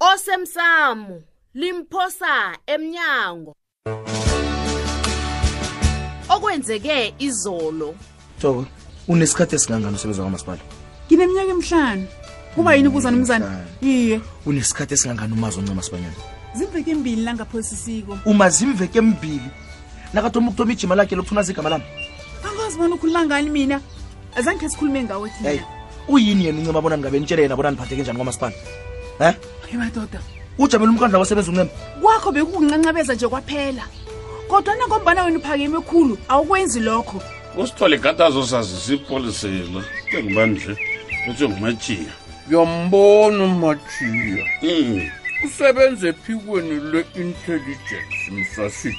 osemsamo limphosa emnyango okwenzeke izolo toko unesikhathi esingangani usebenza kwamasipala ngineminyaka emihlanu kuba yini ubuza nomzana iye unesikhathi esingangani umazi oncema sibanyana zimveke embili langapholisisiko uma zimveke embili nakathoma ukuthoma ijima lakhe lokuthi unazi igama lami angazibona ukhuluma ngani mina azange khe sikhulume ngawo thina Hey, uyini yena uncema bona ningabe nitshele yena bona niphatheke njani kwamasipala um Hey, madoda ujamela umkhandla wasebenza uncema kwakho bekukuncancabeza nje kwaphela kodwana ngombana wena uphakeme khulu awukwenzi lokho usithole gade azosazisa ipolisela njengoba nje uthi ngumajiya ngiyombona umajiya usebenza ephikweni le-intelligence msasitho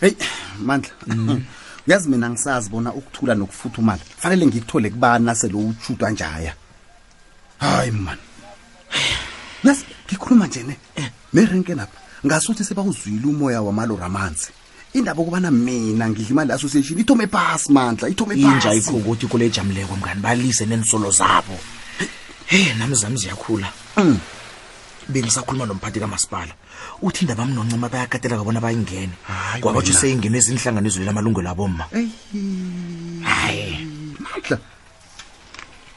heyi mandla mm. uyazi mina ngisazi bona ukuthula nokufutha umali fanele ngikuthole kubana sele utshutwa njaya hayi mani nasi ngikhuluma nje ne eh. nerenke napha ngasuthi sebawuzwile umoya wamalori amanzi indaba okubana mina ngidla imali association ithome phasi mandla ithome inja ikho ukuthi kule jamleko mngani balise neensolo zabo heyi nam zami ziyakhula mm. bengisakhuluma nomphathi kamasipala uthi indaba mnoncema bayakateleka bona bayingene Hayi kwabatsho wena. seyingene ezinhlangano ezwela amalungelo abomma mandla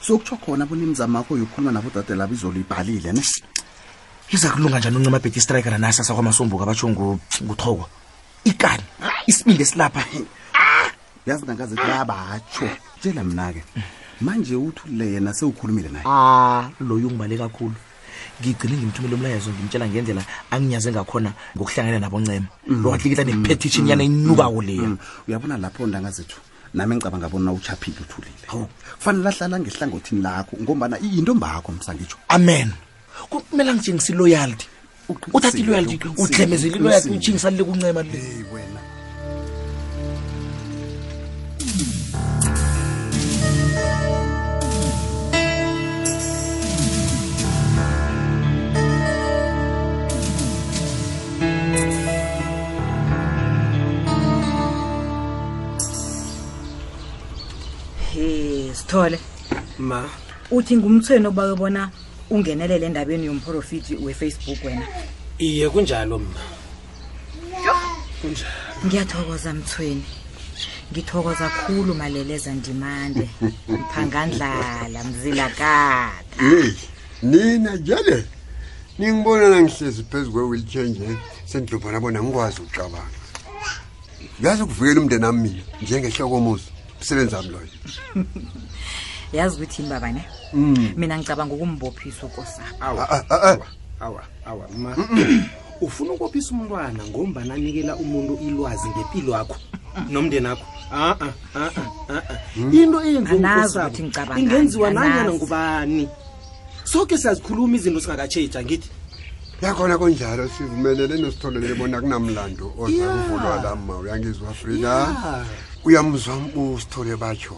sokutsho khona bona imizamo akho yokukhuluma nabodade labo izolo ibhalile ne iza kulunga njani uncema bheti istrike ranasa sakwamasombuka batsho ngu- nguthoko ikani isibindi esilapha yazi nangaze bayabatsho tshela mna-ke manje uthulile yena sewukhulumile naye a loyo ungibale kakhulu ngigcine ngimthumela umlayezo ngimtshela ngendlela anginyaze ngakhona ngokuhlangana naboncema mm. lowatlikitla nepetition mm. yana inyukako mm. leya uyabona lapho ndanga zethu nami ngicabanga bona uchaphile uthulile kufanele ahlala ngehlangothini lakho ngombana yinto mbakho msangitsho amen kumele angitshengisa iloyalty uthatha iloyalty udlemezela iloyalty utshingisalile kuncema le sithole ma uthi ngumthweni obawe bona ungenelele endabeni yomprofiti wefacebook wena iye kunjalo mma ngiyathokoza mthweni ngithokoza khulu maleleza ndimande mphangandlala mzilakatha heyi nina jele ningibona nangihlezi phezu kwe-wheelchair nje sendilubona bona ngikwazi ukucabanga yazi ukuvikela umndeni wami mina njengehlokomuzi msebenzi wami loyo yazi ukuthi yini baba ne mm. mina ngicabanga ukumbophisa ukosapho awa awa awa awa ma ufuna ukophisa umntwana ngombana anikela umuntu ilwazi ngempilo yakho nomndeni akho a-a a-a a-a into eyenziwe Anazi ngukosabo ukuthi ngicabangani, ingenziwa nanyana anazi. ngubani soke siyazikhuluma izinto singatsheja ngithi yakhona kunjalo sivumelele nositholele bona kunamlando oza kuvulwa la ma uyangizwa frida uyamzwa usithole batsho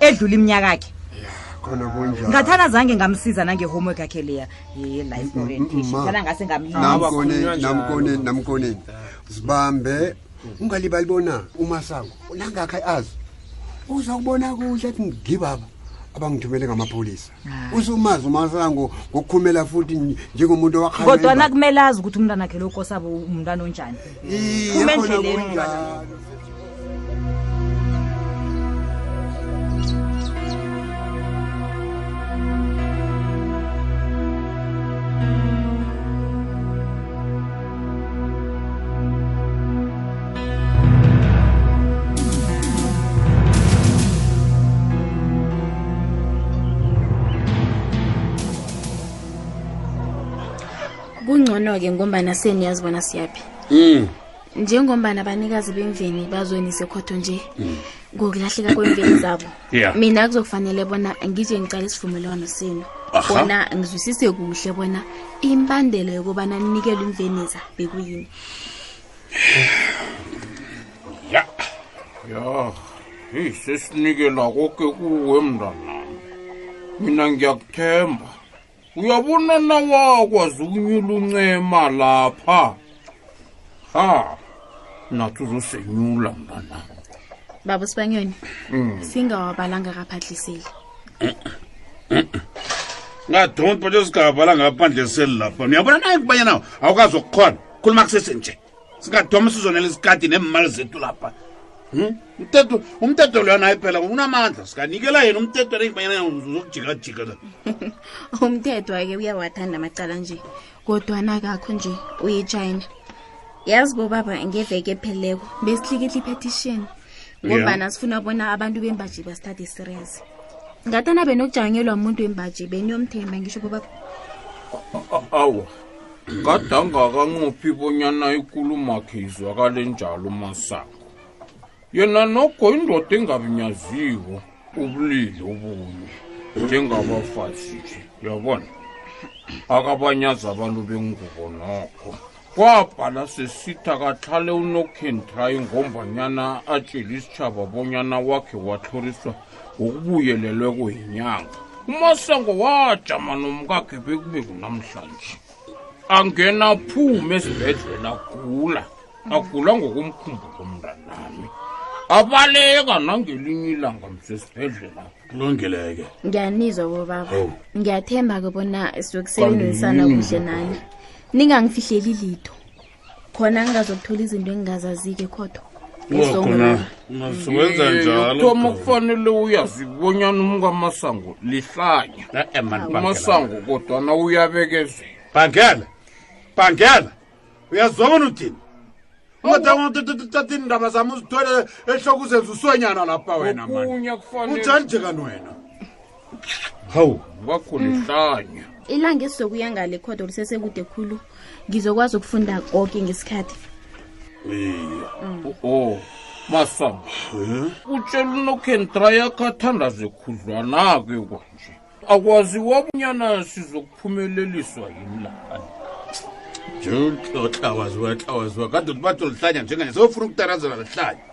edlula iminyakakhe khona kunjalo ngathana zange ngamsiza nange-homework yakhe leya ye-life orientation thana ngase ngamyinamkoneni namkoneni zibambe ungalibali bona umasango nangakha azi uza kubona kuhle athi ngibaba abangithumele ngamapholisa usumazi umasango ngokukhumela futhi njengomuntu kodwana kumele azi ukuthi umntwana akhe lokho sabo umntwana onjani phuma endleleni kungcono-ke ngombana seniyazi bona siyaphi mm. njengombana abanikazi bemveni bazwenise khotho nje mm. ngokulahleka kwemveli zabo yeah. mina kuzokufanele bona ngizwe ngicala isivumelwano senu bona ngizwisise kuhle bona imbandela yokubana ninikelwe imveniza bekuyini ya ya heyi sesinikela koke kuwe mntanami mina ngiyakuthemba uyabona nawakwazi ukunyula uncema lapha ha nathi uzosenyula mntana baba sibanyoni Mm. singawabalanga kaphadliseli ngadonti batsho sigabala ngaphandle seli lapha niyabona naye kubanyana awukazi okukhona khuluma kusese nje singathoma sizonela isikadi neemali zethu lapha hmm? umthetho umthetho loyo naye phela unamandla sikanikela yena umthetho anengibanyanauzokujikajika umthetho ake uyawathanda amacala nje kodwana kakho nje uyechina yazi bobaba ngeveke epheleleko besihlikihla ipetition ngombana sifuna bona abantu bembaji basithathe iserious ngathana benokujangelwa muntu wembaji beniyomthemba ngisho bobaba awa kade angakanqophi bonyana ikulumakhe izwakale njalo umasango yena nokho indoda engabinyaziko ubulili obunye njengabafazi nje yabona akabanyazi abantu bengubo nokho kwabhala sesithi akatlhale unokhentrayi ngombanyana atshele isitshaba bonyana wakhe watloriswa ngokubuyelelweko yinyanga umasango wajama nomkakhe bekube kunamhlanje angena phume esibhedlela agula agula ngokomkhumbu komntanami abaleka nangelinye ilanga msesibhedlela kulungeleke ngiyanizwa bobaba oh. ngiyathemba-ke bona sizokusebenzisana kuhle nani ningangifihleli litho khona ngingazokuthola izinto engingazazike khotho khona ngasiwenza eh, njalothoma kufanele uyazibonyana umkamasango lihlanya eh, eh, umasango kodwana uyabekezela bhangela bhangela uyazibona uthini ungathatatini ndaba zami uzithwele ehloko uzenza uswenyana lapha wena mani unjani nje kani wena hawu wakulihlanya ilanga esizokuya ngale khodo lisesekude khulu ngizokwazi ukufunda koke ngesikhathi o masaba utshela unokhentra yakho athandaze khudlwana-ke kwanje akwaziwa bunyana sizokuphumeleliswa yini lani nje utlawaziwa utlawaziwa kade uthi bathi ulihlanya njenganje sewufuna ukutarazela lihlanya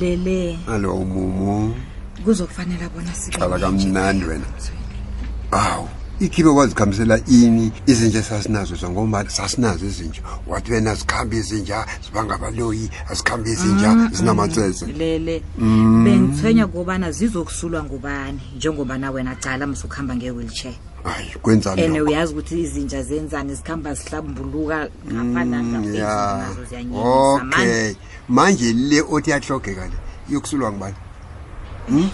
lele alo mumu kuzokufanela bona sibe qala nenja. kamnandi wena awu ikhibe wazikhambisela ini izinja esasinazo zongombani sasinazo izinja wathi wena zikhambe izinja bangabaloyi azikhambe izinja mm, zinamatsetse mm, lele mm. bengithwenya kobana zizokusulwa ngubani njengobana wena cala musukuhamba nge-wheelchair hayi kwenzani and uyazi ukuthi izinja zenzani zikhamba zihlambuluka ngaphanaazoziyanyeokay manje le othi yahlogeka le yokusulwa ngubani hmm?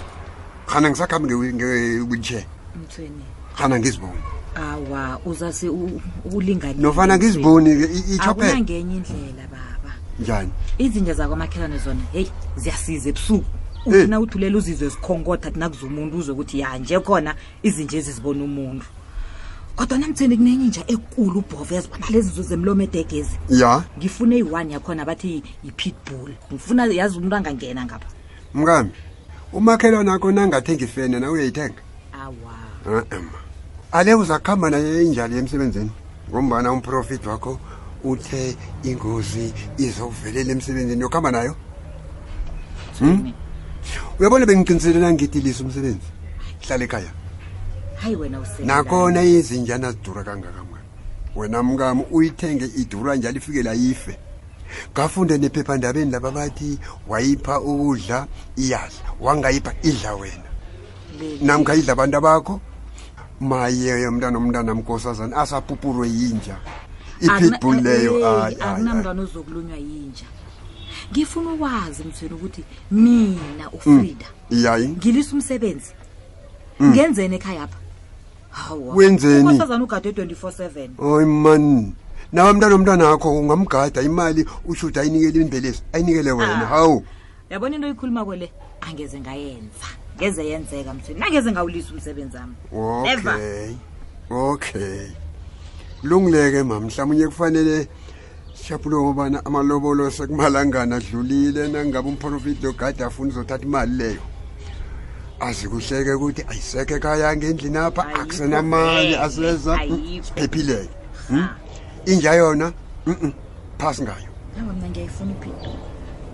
khana ngisakhambi nge- nge-wheelchair mthweni khana ngiziboni awa uzase u- ukulingani nofana ngiziboni-ke i- itjho phela akunangenye indlela baba njani izinja zakwamakhelwane zona heyi ziyasiza ebusuku Eh. uthi na uthulela uzizwe zikhonkotha thi nakuza umuntu uzwe ukuthi ya nje khona izinja ezizibona umuntu kodwa namthweni kunenye inja ekulu ubhova yazibona lezi zo zemlomo edegezi ya ngifune iyi-one yakhona bathi yi-pitbull ngifuna yazi umuntu angangena ngapha mkami umakhelwana akho nangathenga ifene na uyayithenga awa a-ema ale uzakuhamba naye injali emsebenzini ngombana umprofit wakho uthe ingozi izokuvelela emsebenzini yokuhamba nayo hmm? uyabona bengiqiniselela ngitilisa umsebenzi hlala ekhaya hayi wena nakhona izinjana zidura kangaka mani wena mkami uyithenge idura njalo ifikela yife ngafunde nephephandabeni laba bathi wayipha ukudla iyadla wangayipha idla wena namkha idla abantu abakho maye mntana omntana mkosazana asapupurwe yinja ipitbull leyo akunamntwana ozokulunywa yinja ngifuna ukwazi mthweni ukuthi mina ufrida mm. yayi ngilisa umsebenzi mm. ngenzeni ekhaya pha hawa Wenzeni? unkosazana ugade 24/7 oyi mani nawe mntana omntwana wakho ungamgada imali ushuthi ayinikele imbelesi ayinikele wena Ah. hawu yabona into oyikhuluma kwele angeze ngayenza ngeze yenzeka mthweni nangeze ngawulisa umsebenzi wami Never. okay okay kulungileke ma mhlawumunye kufanele siyaphulo ngobana amalobolo sekumalangani adlulile nangabe umprofiti logade afuna uzothatha imali leyo azikuhleke ukuthi ayiseke kaya ngendlini apha akusenamali aseza siphephileke hmm? inja yona phasi ngayo nangomna ngiyayifuniphi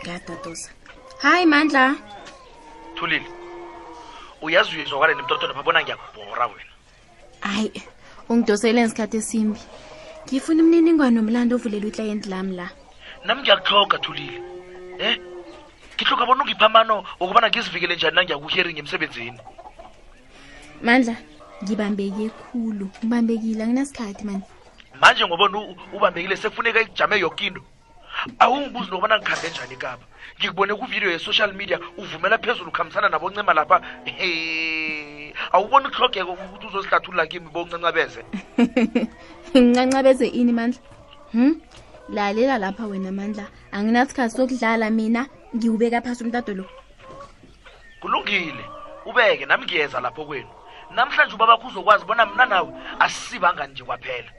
ngiyadadaza hayi mandla thulile uyazi uyezwakale nemtotona babona ngiyakubhora wena hayi ungidosele ngesikhathi esimbi ngifuna imininingwane nomlando ovulelwa itlayenti lami la nami ngiyakuhloga thulile um eh? ngihloka bona ungipha amano okubana ngizivikele njani nangiyakuheri ngemsebenzini mandla ngibambeke khulu ngibambekile anginasikhathi mani manje ngoba ubambekile sekufuneka ikujame yoke into awungibuzi nokubana ngikhambe njani kaba ngikubone kuvidiyo ye-social media uvumela phezulu ukhambisana naboncema lapha he awuboni ukuhlogeka ukuthi uzozihlathulula kimi boncancabeze ngincancabeze ini mandla hm lalela lapha wena mandla anginasikhathi sokudlala mina ngiwubeka phasi umtato lo kulungile ubeke nami ngiyeza lapho kwenu namhlanje ubabakho uzokwazi bona mna nawe asisibangani nje kwaphela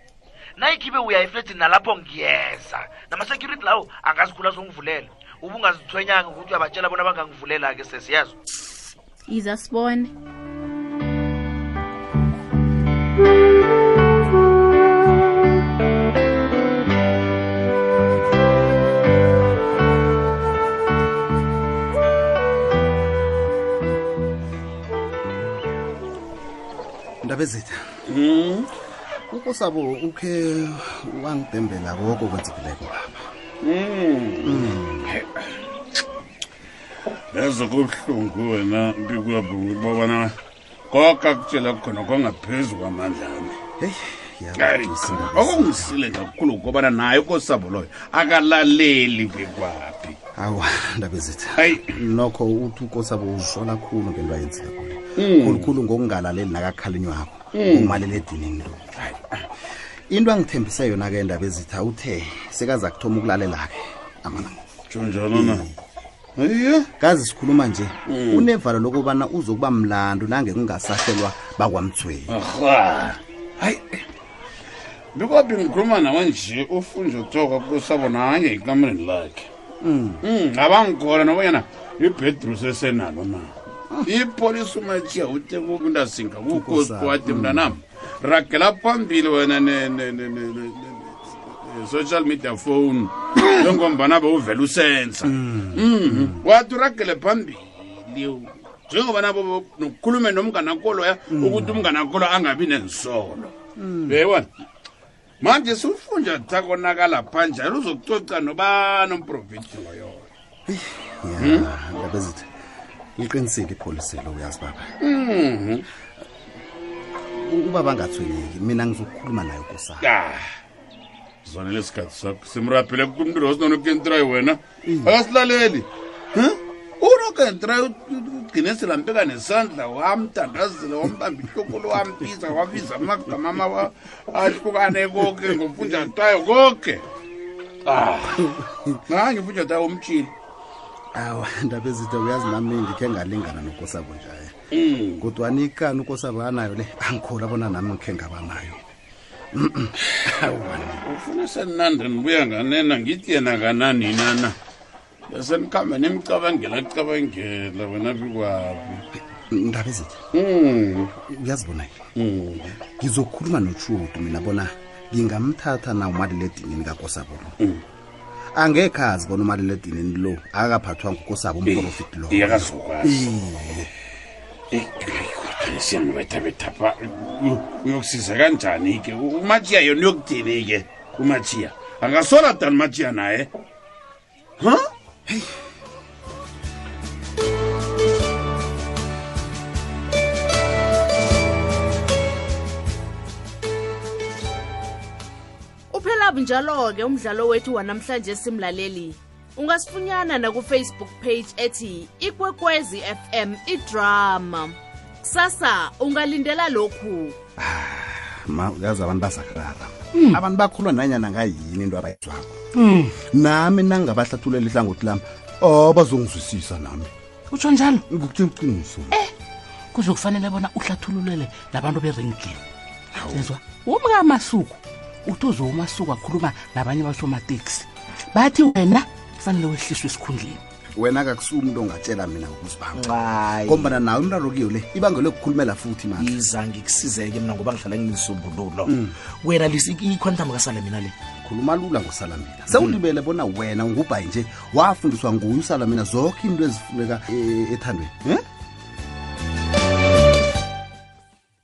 nayikhibe uya efletini nalapho ngiyeza namasecurity lawo angazikhula zongivulela ubungazithwenyanga ukuthi uyabatshela bona bangangivulelake sesiyazo iza sibone ndabezitha Hmm? ukusabo ukhe wangidembela koko kwenzekileko baba Mm. yazi kubuhlungu wena ngikwabhungu babana koka kutshela khona kwangaphezu kwamandla ami okungisile kakhulu kobana naye ukosabo loyo akalaleli bekwaphi awa ndaba ezithi hayi nokho uthi ukosabo usola khulu ngento ayenzile kule hmm. khulukhulu ngokungalaleli nakakhalinywako hmm. umalele edinini lo into angithembise yona-ke ndaba ezitha uthe sekaza kuthoma ukulalela-ke amalanga Jonjalo na. Iye. kazi sikhuluma nje Mm. unevalo lokubana uzokuba mlandu nange kungasahlelwa bakwamthweni Aha. Hayi. Bikwapi ngikhuluma nawe nje ufunje uthoka kusabo naye ekamereni lakhe. Mm. Mm, abangikhona nobanyana ibhedru sesenalo na. Ipolisi umachiya uthe kukundasinga kukosi kwati mntanami. Ragela phambili wena ne ne ne ne ne- ne- social media phone njengombana bewuvela usensa Mhm. wathi uragele phambili njengobana bo- nokukhulume nomnganakoloya ukuthi umnganakolo angabi nensolo beyibona manje siwufunja takonakala phanjalo uzokucoca nobani umprofiti loyo ya ndaba ezithi liqinisile ipholisi lo uyazi baba Mhm. U- ubaba angathwenyeki mina ngizokhuluma naye kusasa Ah. zona lesikhathi sakho simraphile kumntu lo sinonokentry wena akasilaleli Huh? unokentry ugcine silampeka nesandla wamthandazela wambamba ihlokolo wampisa wabiza amagama amawa ahlukane konke ngomfunjatayo konke ah nange umfunjatayo womtshini awa ndaba ezitha uyazi nami ndikhe ngalingana nokosabo njaye mm. kodwa nikani ukosabo anayo le angikhola bona nami ngikhe ngaba nayo ufuna senandini buya nganena ngithi yena kananina na bese nikhambe nimcabangela kucabangela wena bikwaphi ndaba ezinhle Mm, uyazibona ke mm. ngizokhuluma notshudu mina bona ngingamthatha na umaliledinini kakosabolo angekhe azi bona umaliledinini lo akakaphathwa ngukosabo umprofiti lo Iye, akazokwazi. Iye. siyamubethabethapha uyokusiza kanjani-ke umatshiya yona uyokuthini-ke umatshiya akasola dani umatshiya naye Huh? Hey. uphelabu njalo-ke umdlalo wethu wanamhlanje simlaleli ungasifunyana nakufacebook page ethi ikwekwezi fm idrama kusasa ungalindela lokhu ma uyazi abantu basakarara Hmm. abantu bakhulwa nanyana ngayini into abayizwako Mm. nami nangingabahlathuleli ihlangothi lami o bazongizwisisa nami utsho njalo ngikuqiniso kuzokufanele bona uhlathululele nabantu beringini sezwa umkamasuku uthi uze umasuku akhuluma nabanye basomateksi bathi wena kufanele wehliswe esikhundleni wena kakusuka umuntu ongatshela mina ngokusibamba ngombana nawe umraro kiyo le ibanga lokukhulumela futhi manje iza ngikusizeke mina ngoba ngihlala nginisumbululo mm. wena lisikikho antamba kasala mina le khuluma lula ngosalamina mm. sewulibele bona wena ungubhayi nje wafundiswa nguye usalamina zonke into ezifuneka e, ethandweni um